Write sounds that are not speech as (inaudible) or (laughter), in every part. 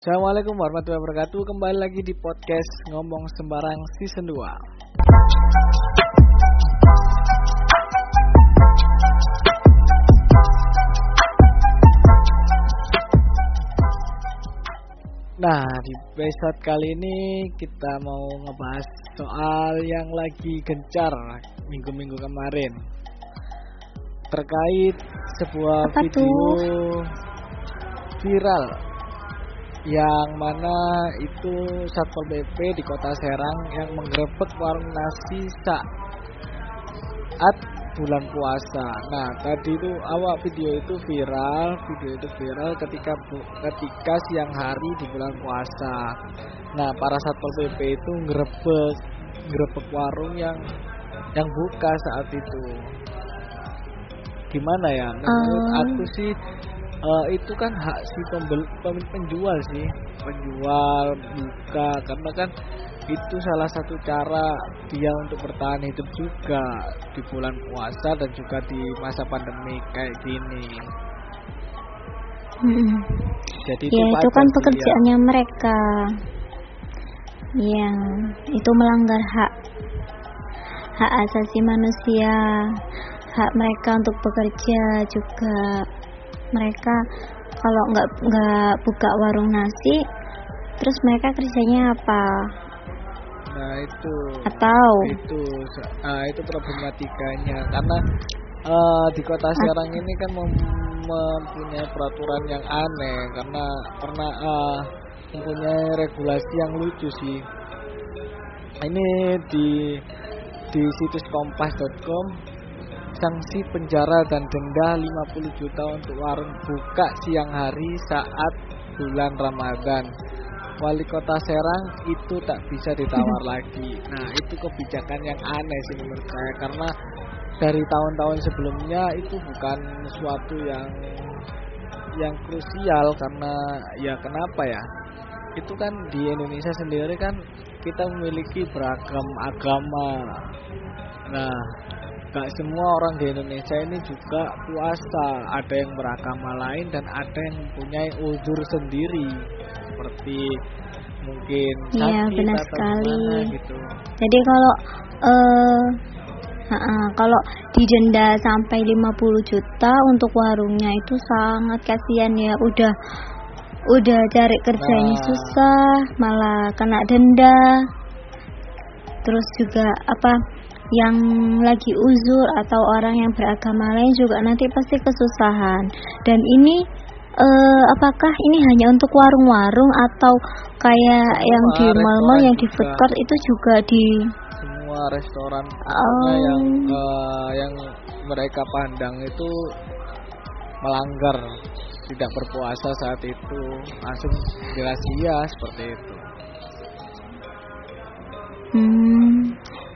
Assalamualaikum warahmatullahi wabarakatuh. Kembali lagi di podcast Ngomong Sembarang Season 2 Nah di episode kali ini kita mau ngebahas soal yang lagi gencar minggu-minggu kemarin. Terkait sebuah Apa video tuh? viral yang mana itu Satpol PP di Kota Serang yang menggerebek warung nasi saat bulan puasa. Nah, tadi itu awal video itu viral, video itu viral ketika ketika siang hari di bulan puasa. Nah, para Satpol PP itu ngerebek ngerebek warung yang yang buka saat itu. Gimana ya? Menurut Oh. aku sih eh, itu kan hak si pembel, pem- penjual sih penjual buka karena kan itu salah satu cara dia untuk bertahan hidup juga di bulan puasa dan juga di masa pandemi kayak gini Mm-mm. jadi Ya itu wajar kan ya. pekerjaannya mereka. Ya, itu melanggar hak hak asasi manusia, hak mereka untuk bekerja juga. Mereka kalau nggak nggak buka warung nasi, terus mereka kerjanya apa? nah itu. Atau? Itu ah, itu problematikanya. Karena eh, di kota Serang ini kan mem- mempunyai peraturan yang aneh. Karena pernah eh, mempunyai regulasi yang lucu sih. Ini di di situs kompas.com sanksi penjara dan denda 50 juta untuk warung buka siang hari saat bulan Ramadan wali kota Serang itu tak bisa ditawar (laughs) lagi. Nah, itu kebijakan yang aneh sih menurut saya karena dari tahun-tahun sebelumnya itu bukan suatu yang yang krusial karena ya kenapa ya? Itu kan di Indonesia sendiri kan kita memiliki beragam agama. Nah, gak semua orang di Indonesia ini juga puasa. Ada yang beragama lain dan ada yang mempunyai uzur sendiri seperti mungkin Iya, sakit benar atau sekali. gitu. Jadi kalau eh ha-ha, kalau didenda sampai 50 juta untuk warungnya itu sangat kasihan ya. Udah udah cari kerjanya Nah. susah, malah kena denda. Terus juga apa yang lagi uzur atau orang yang beragama lain juga nanti pasti kesusahan. Dan ini eh, apakah ini hanya untuk warung-warung atau kayak yang di mall-mall yang di food court itu juga di Semua restoran Oh. yang eh, yang mereka pandang itu melanggar tidak berpuasa saat itu langsung jelas iya seperti itu. Hmm,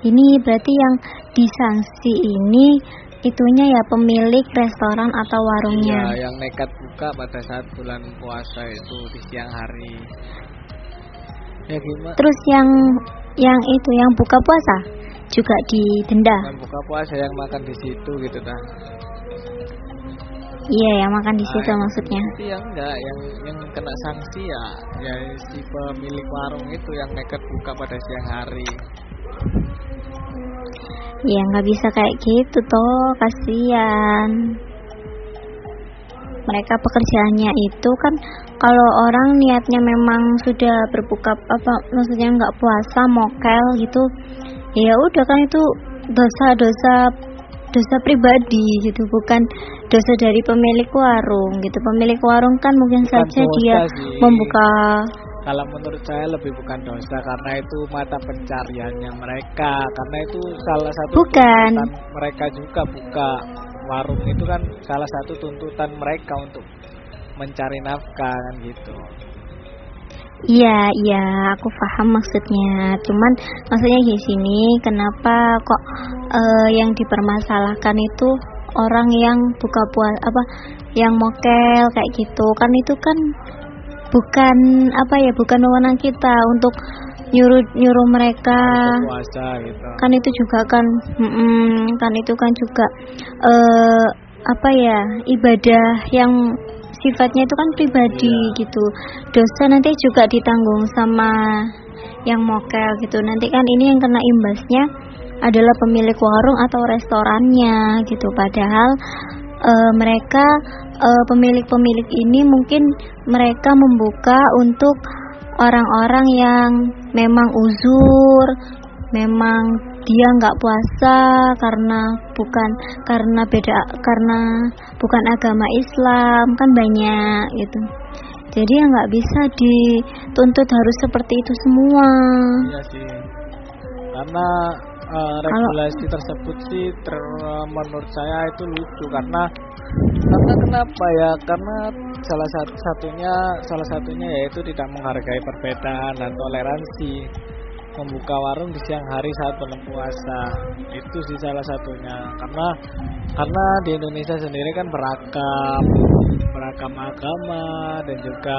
ini berarti yang disanksi ini itunya ya pemilik restoran atau warungnya. Iya, yang nekat buka pada saat bulan puasa itu di siang hari. Ya gimana? Terus yang yang itu yang buka puasa juga didenda. Yang buka puasa yang makan di situ gitu dah. Iya, yang makan di situ Nah, maksudnya. Itu yang enggak, yang yang kena sanksi ya, ya si pemilik warung itu yang nekat buka pada siang hari. Ya nggak bisa kayak gitu toh, kasihan. Mereka pekerjaannya itu kan kalau orang niatnya memang sudah berbuka apa maksudnya nggak puasa mokel gitu ya udah kan itu dosa-dosa dosa pribadi gitu bukan dosa dari pemilik warung gitu pemilik warung kan mungkin Bukan saja dia sih. membuka Kalau menurut saya lebih bukan dosa karena itu mata pencariannya mereka, karena itu salah satu Bukan. mereka juga buka warung itu kan salah satu tuntutan mereka untuk mencari nafkah kan gitu. Iya, iya, aku paham maksudnya. Cuman maksudnya di sini kenapa kok eh, yang dipermasalahkan itu orang yang buka puasa apa yang mokel kayak gitu kan itu kan bukan apa ya bukan wewenang kita untuk nyuruh nyuruh mereka Puasa gitu. kan itu juga kan mm-mm, kan itu kan juga eh apa ya ibadah yang sifatnya itu kan pribadi yeah. gitu dosa nanti juga ditanggung sama yang mokel gitu nanti kan ini yang kena imbasnya adalah pemilik warung atau restorannya gitu padahal e, mereka e, pemilik-pemilik ini mungkin mereka membuka untuk orang-orang yang memang uzur memang dia nggak puasa karena bukan karena beda karena bukan agama Islam kan banyak gitu. Jadi ya nggak bisa dituntut harus seperti itu semua. Iya sih. Karena uh, regulasi Kalau, tersebut sih ter, menurut saya itu lucu karena karena kenapa ya? Karena salah satu satunya salah satunya yaitu tidak menghargai perbedaan dan toleransi. Membuka warung di siang hari saat bulan puasa. Itu sih salah satunya. Karena karena di Indonesia sendiri kan beragam beragam agama dan juga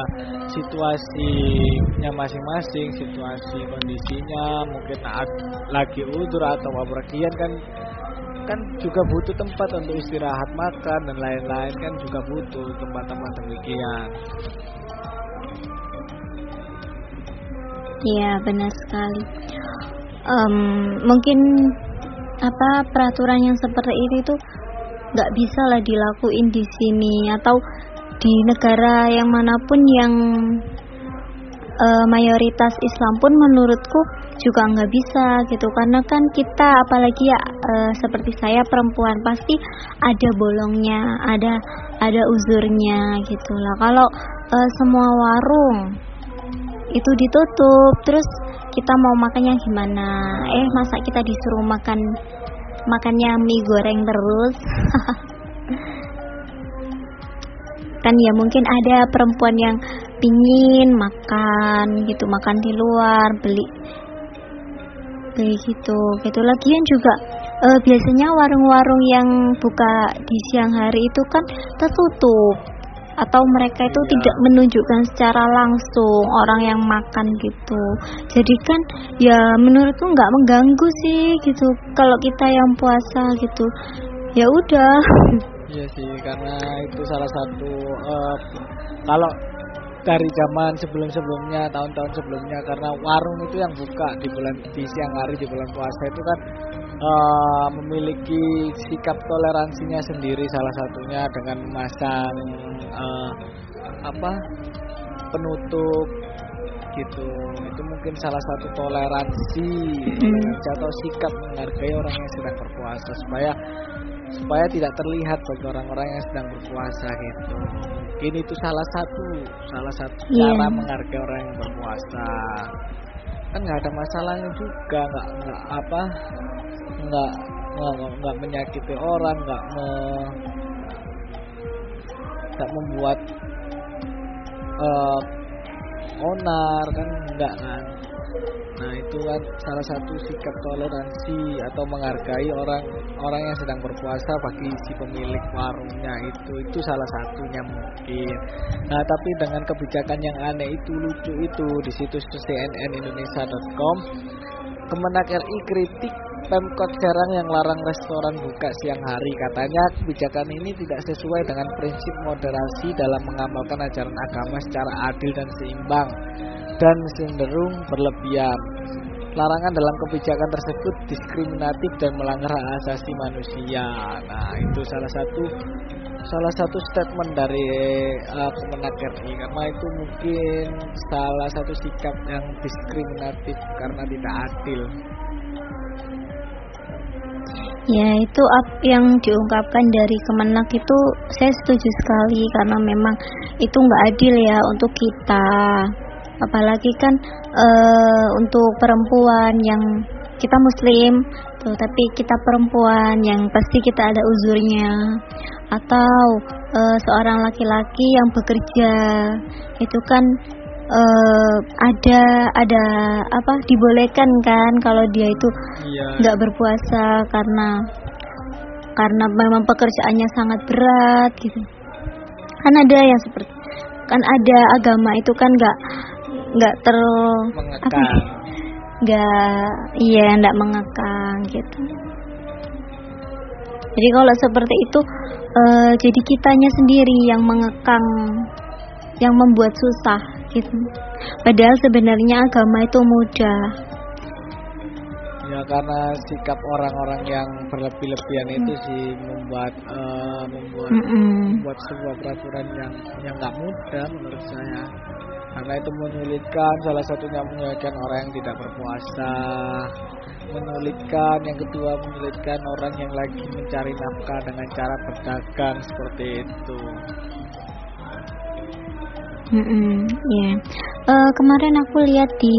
situasinya masing-masing situasi kondisinya mungkin lagi udur atau bepergian kan kan juga butuh tempat untuk istirahat makan dan lain-lain kan juga butuh tempat-tempat demikian Iya benar sekali. Um, mungkin apa peraturan yang seperti ini tuh nggak bisa lah dilakuin di sini atau di negara yang mana pun yang uh, mayoritas Islam pun menurutku juga nggak bisa gitu. Karena kan kita apalagi ya uh, seperti saya perempuan pasti ada bolongnya ada ada uzurnya gitulah kalau uh, semua warung itu ditutup terus kita mau makannya gimana? Eh masa kita disuruh makan makannya mie goreng terus (laughs) kan ya mungkin ada perempuan yang pingin makan gitu makan di luar beli beli gitu. Gitu. Lagian juga uh, biasanya warung-warung yang buka di siang hari itu kan tertutup atau mereka itu ya. tidak menunjukkan secara langsung orang yang makan gitu. Jadi kan ya menurutku nggak mengganggu sih gitu. Kalau kita yang puasa gitu ya udah (laughs) iya sih karena itu salah satu uh, kalau dari zaman sebelum-sebelumnya tahun-tahun sebelumnya karena warung itu yang buka di bulan di siang hari di bulan puasa itu kan uh, memiliki sikap toleransinya sendiri salah satunya dengan memasang uh, apa penutup gitu itu mungkin salah satu toleransi mm. atau sikap menghargai orang yang sedang berpuasa supaya supaya tidak terlihat bagi orang-orang yang sedang berpuasa gitu. Mungkin itu salah satu salah satu yeah. cara menghargai orang yang berpuasa. Kan nggak ada masalahnya juga nggak nggak apa nggak nggak menyakiti orang nggak me, nggak membuat uh, onar kan enggak kan nah itu kan salah satu sikap toleransi atau menghargai orang orang yang sedang berpuasa bagi si pemilik warungnya itu. Itu salah satunya mungkin. Nah tapi dengan kebijakan yang aneh itu lucu itu di situs cnnindonesia.com Kemenak RI kritik Pemkot Serang yang larang restoran buka siang hari. Katanya kebijakan ini tidak sesuai dengan prinsip moderasi dalam mengamalkan ajaran agama secara adil dan seimbang dan cenderung berlebihan. Larangan dalam kebijakan tersebut diskriminatif dan melanggar hak asasi manusia. Nah, itu salah satu salah satu statement dari uh, Kemenak RI karena itu mungkin salah satu sikap yang diskriminatif karena tidak adil. Ya itu yang diungkapkan dari Kemenak itu saya setuju sekali karena memang itu nggak adil ya untuk kita apalagi kan e, untuk perempuan yang kita muslim tuh tapi kita perempuan yang pasti kita ada uzurnya atau e, seorang laki-laki yang bekerja itu kan uh, ada ada apa dibolehkan kan kalau dia itu iya. nggak iya. berpuasa karena karena memang pekerjaannya sangat berat gitu kan ada yang seperti kan ada agama itu kan nggak nggak ter apa nggak iya nggak mengekang gitu. Jadi kalau seperti itu uh, jadi kitanya sendiri yang mengekang yang membuat susah gitu. Padahal sebenarnya agama itu mudah. Ya karena sikap orang-orang yang berlebih-lebihan itu sih membuat uh, membuat mm -mm. membuat sebuah peraturan yang yang nggak mudah menurut saya karena itu menyulitkan salah satunya menyulitkan orang yang tidak berpuasa. Menyulitkan yang kedua menyulitkan orang yang lagi mencari nafkah dengan cara berdagang seperti itu. Mm -mm, yeah. uh, kemarin aku lihat di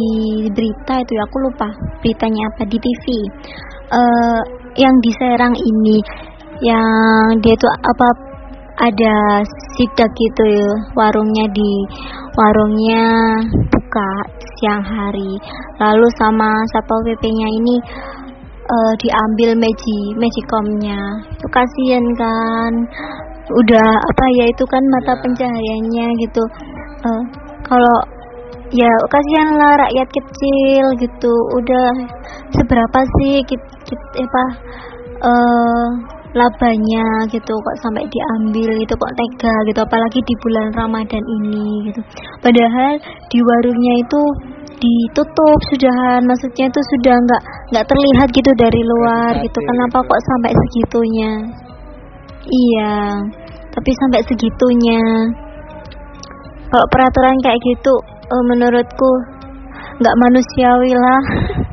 berita itu ya aku lupa beritanya apa di TV uh, yang di Serang ini yang dia itu apa ada sidak gitu ya warungnya di warungnya buka siang hari. Lalu sama satpol pp-nya ini uh, diambil meji magicomnya itu kasihan kan. Udah apa ya itu kan mata ya. pencahariannya gitu. Uh, kalau ya kasihan lah rakyat kecil gitu. Udah seberapa sih kit, kit, apa uh, labanya gitu kok sampai diambil gitu kok tega gitu apalagi di bulan Ramadan ini gitu. Padahal di warungnya itu ditutup sudah maksudnya itu sudah nggak nggak terlihat gitu dari luar gitu. kenapa kok sampai segitunya? Iya tapi sampai segitunya. Kalau peraturan kayak gitu uh, menurutku nggak manusiawi lah (laughs)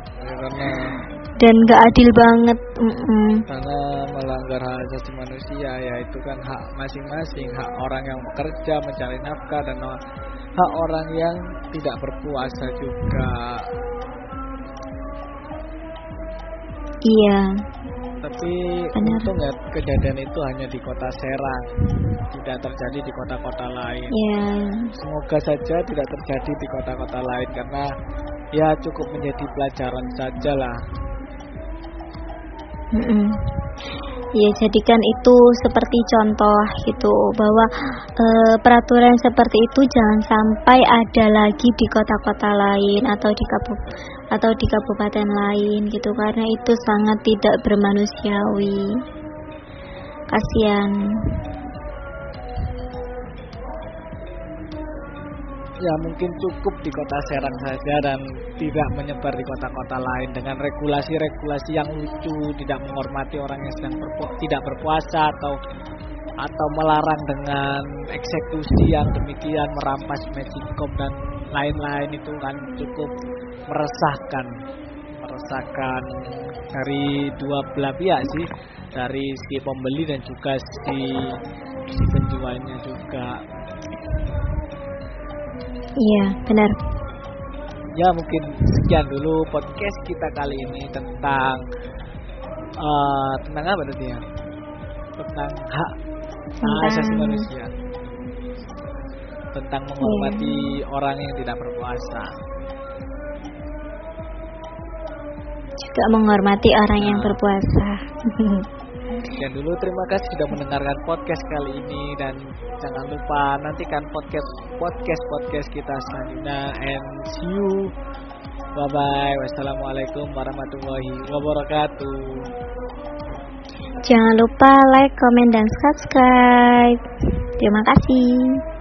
dan nggak adil banget mm -mm. karena melanggar hak asasi manusia ya itu kan hak masing-masing hak orang yang bekerja mencari nafkah dan hak orang yang tidak berpuasa juga iya tapi Benar. untung ya kejadian itu hanya di kota Serang tidak terjadi di kota-kota lain ya. semoga saja tidak terjadi di kota-kota lain karena ya cukup menjadi pelajaran saja lah mm. Ya, jadikan itu seperti contoh gitu bahwa e, peraturan seperti itu jangan sampai ada lagi di kota-kota lain atau di kabup atau di kabupaten lain gitu karena itu sangat tidak bermanusiawi. Kasihan. Ya mungkin cukup di kota Serang saja dan tidak menyebar di kota-kota lain dengan regulasi-regulasi yang lucu, tidak menghormati orang yang sedang berpu tidak berpuasa atau atau melarang dengan eksekusi yang demikian merampas magicom dan lain-lain itu kan cukup meresahkan meresahkan dari dua belah pihak sih dari si pembeli dan juga si si penjualnya juga Iya, benar. Ya, mungkin sekian dulu podcast kita kali ini tentang uh, tentang apa tadi ya? Tentang hak asasi manusia. Tentang menghormati iya. orang yang tidak berpuasa. Juga menghormati orang nah. yang berpuasa. (laughs) Sekian dulu terima kasih sudah mendengarkan podcast kali ini dan jangan lupa nantikan podcast podcast podcast kita selanjutnya and see you. Bye bye. Wassalamualaikum warahmatullahi wabarakatuh. Jangan lupa like, comment, dan subscribe. Terima kasih.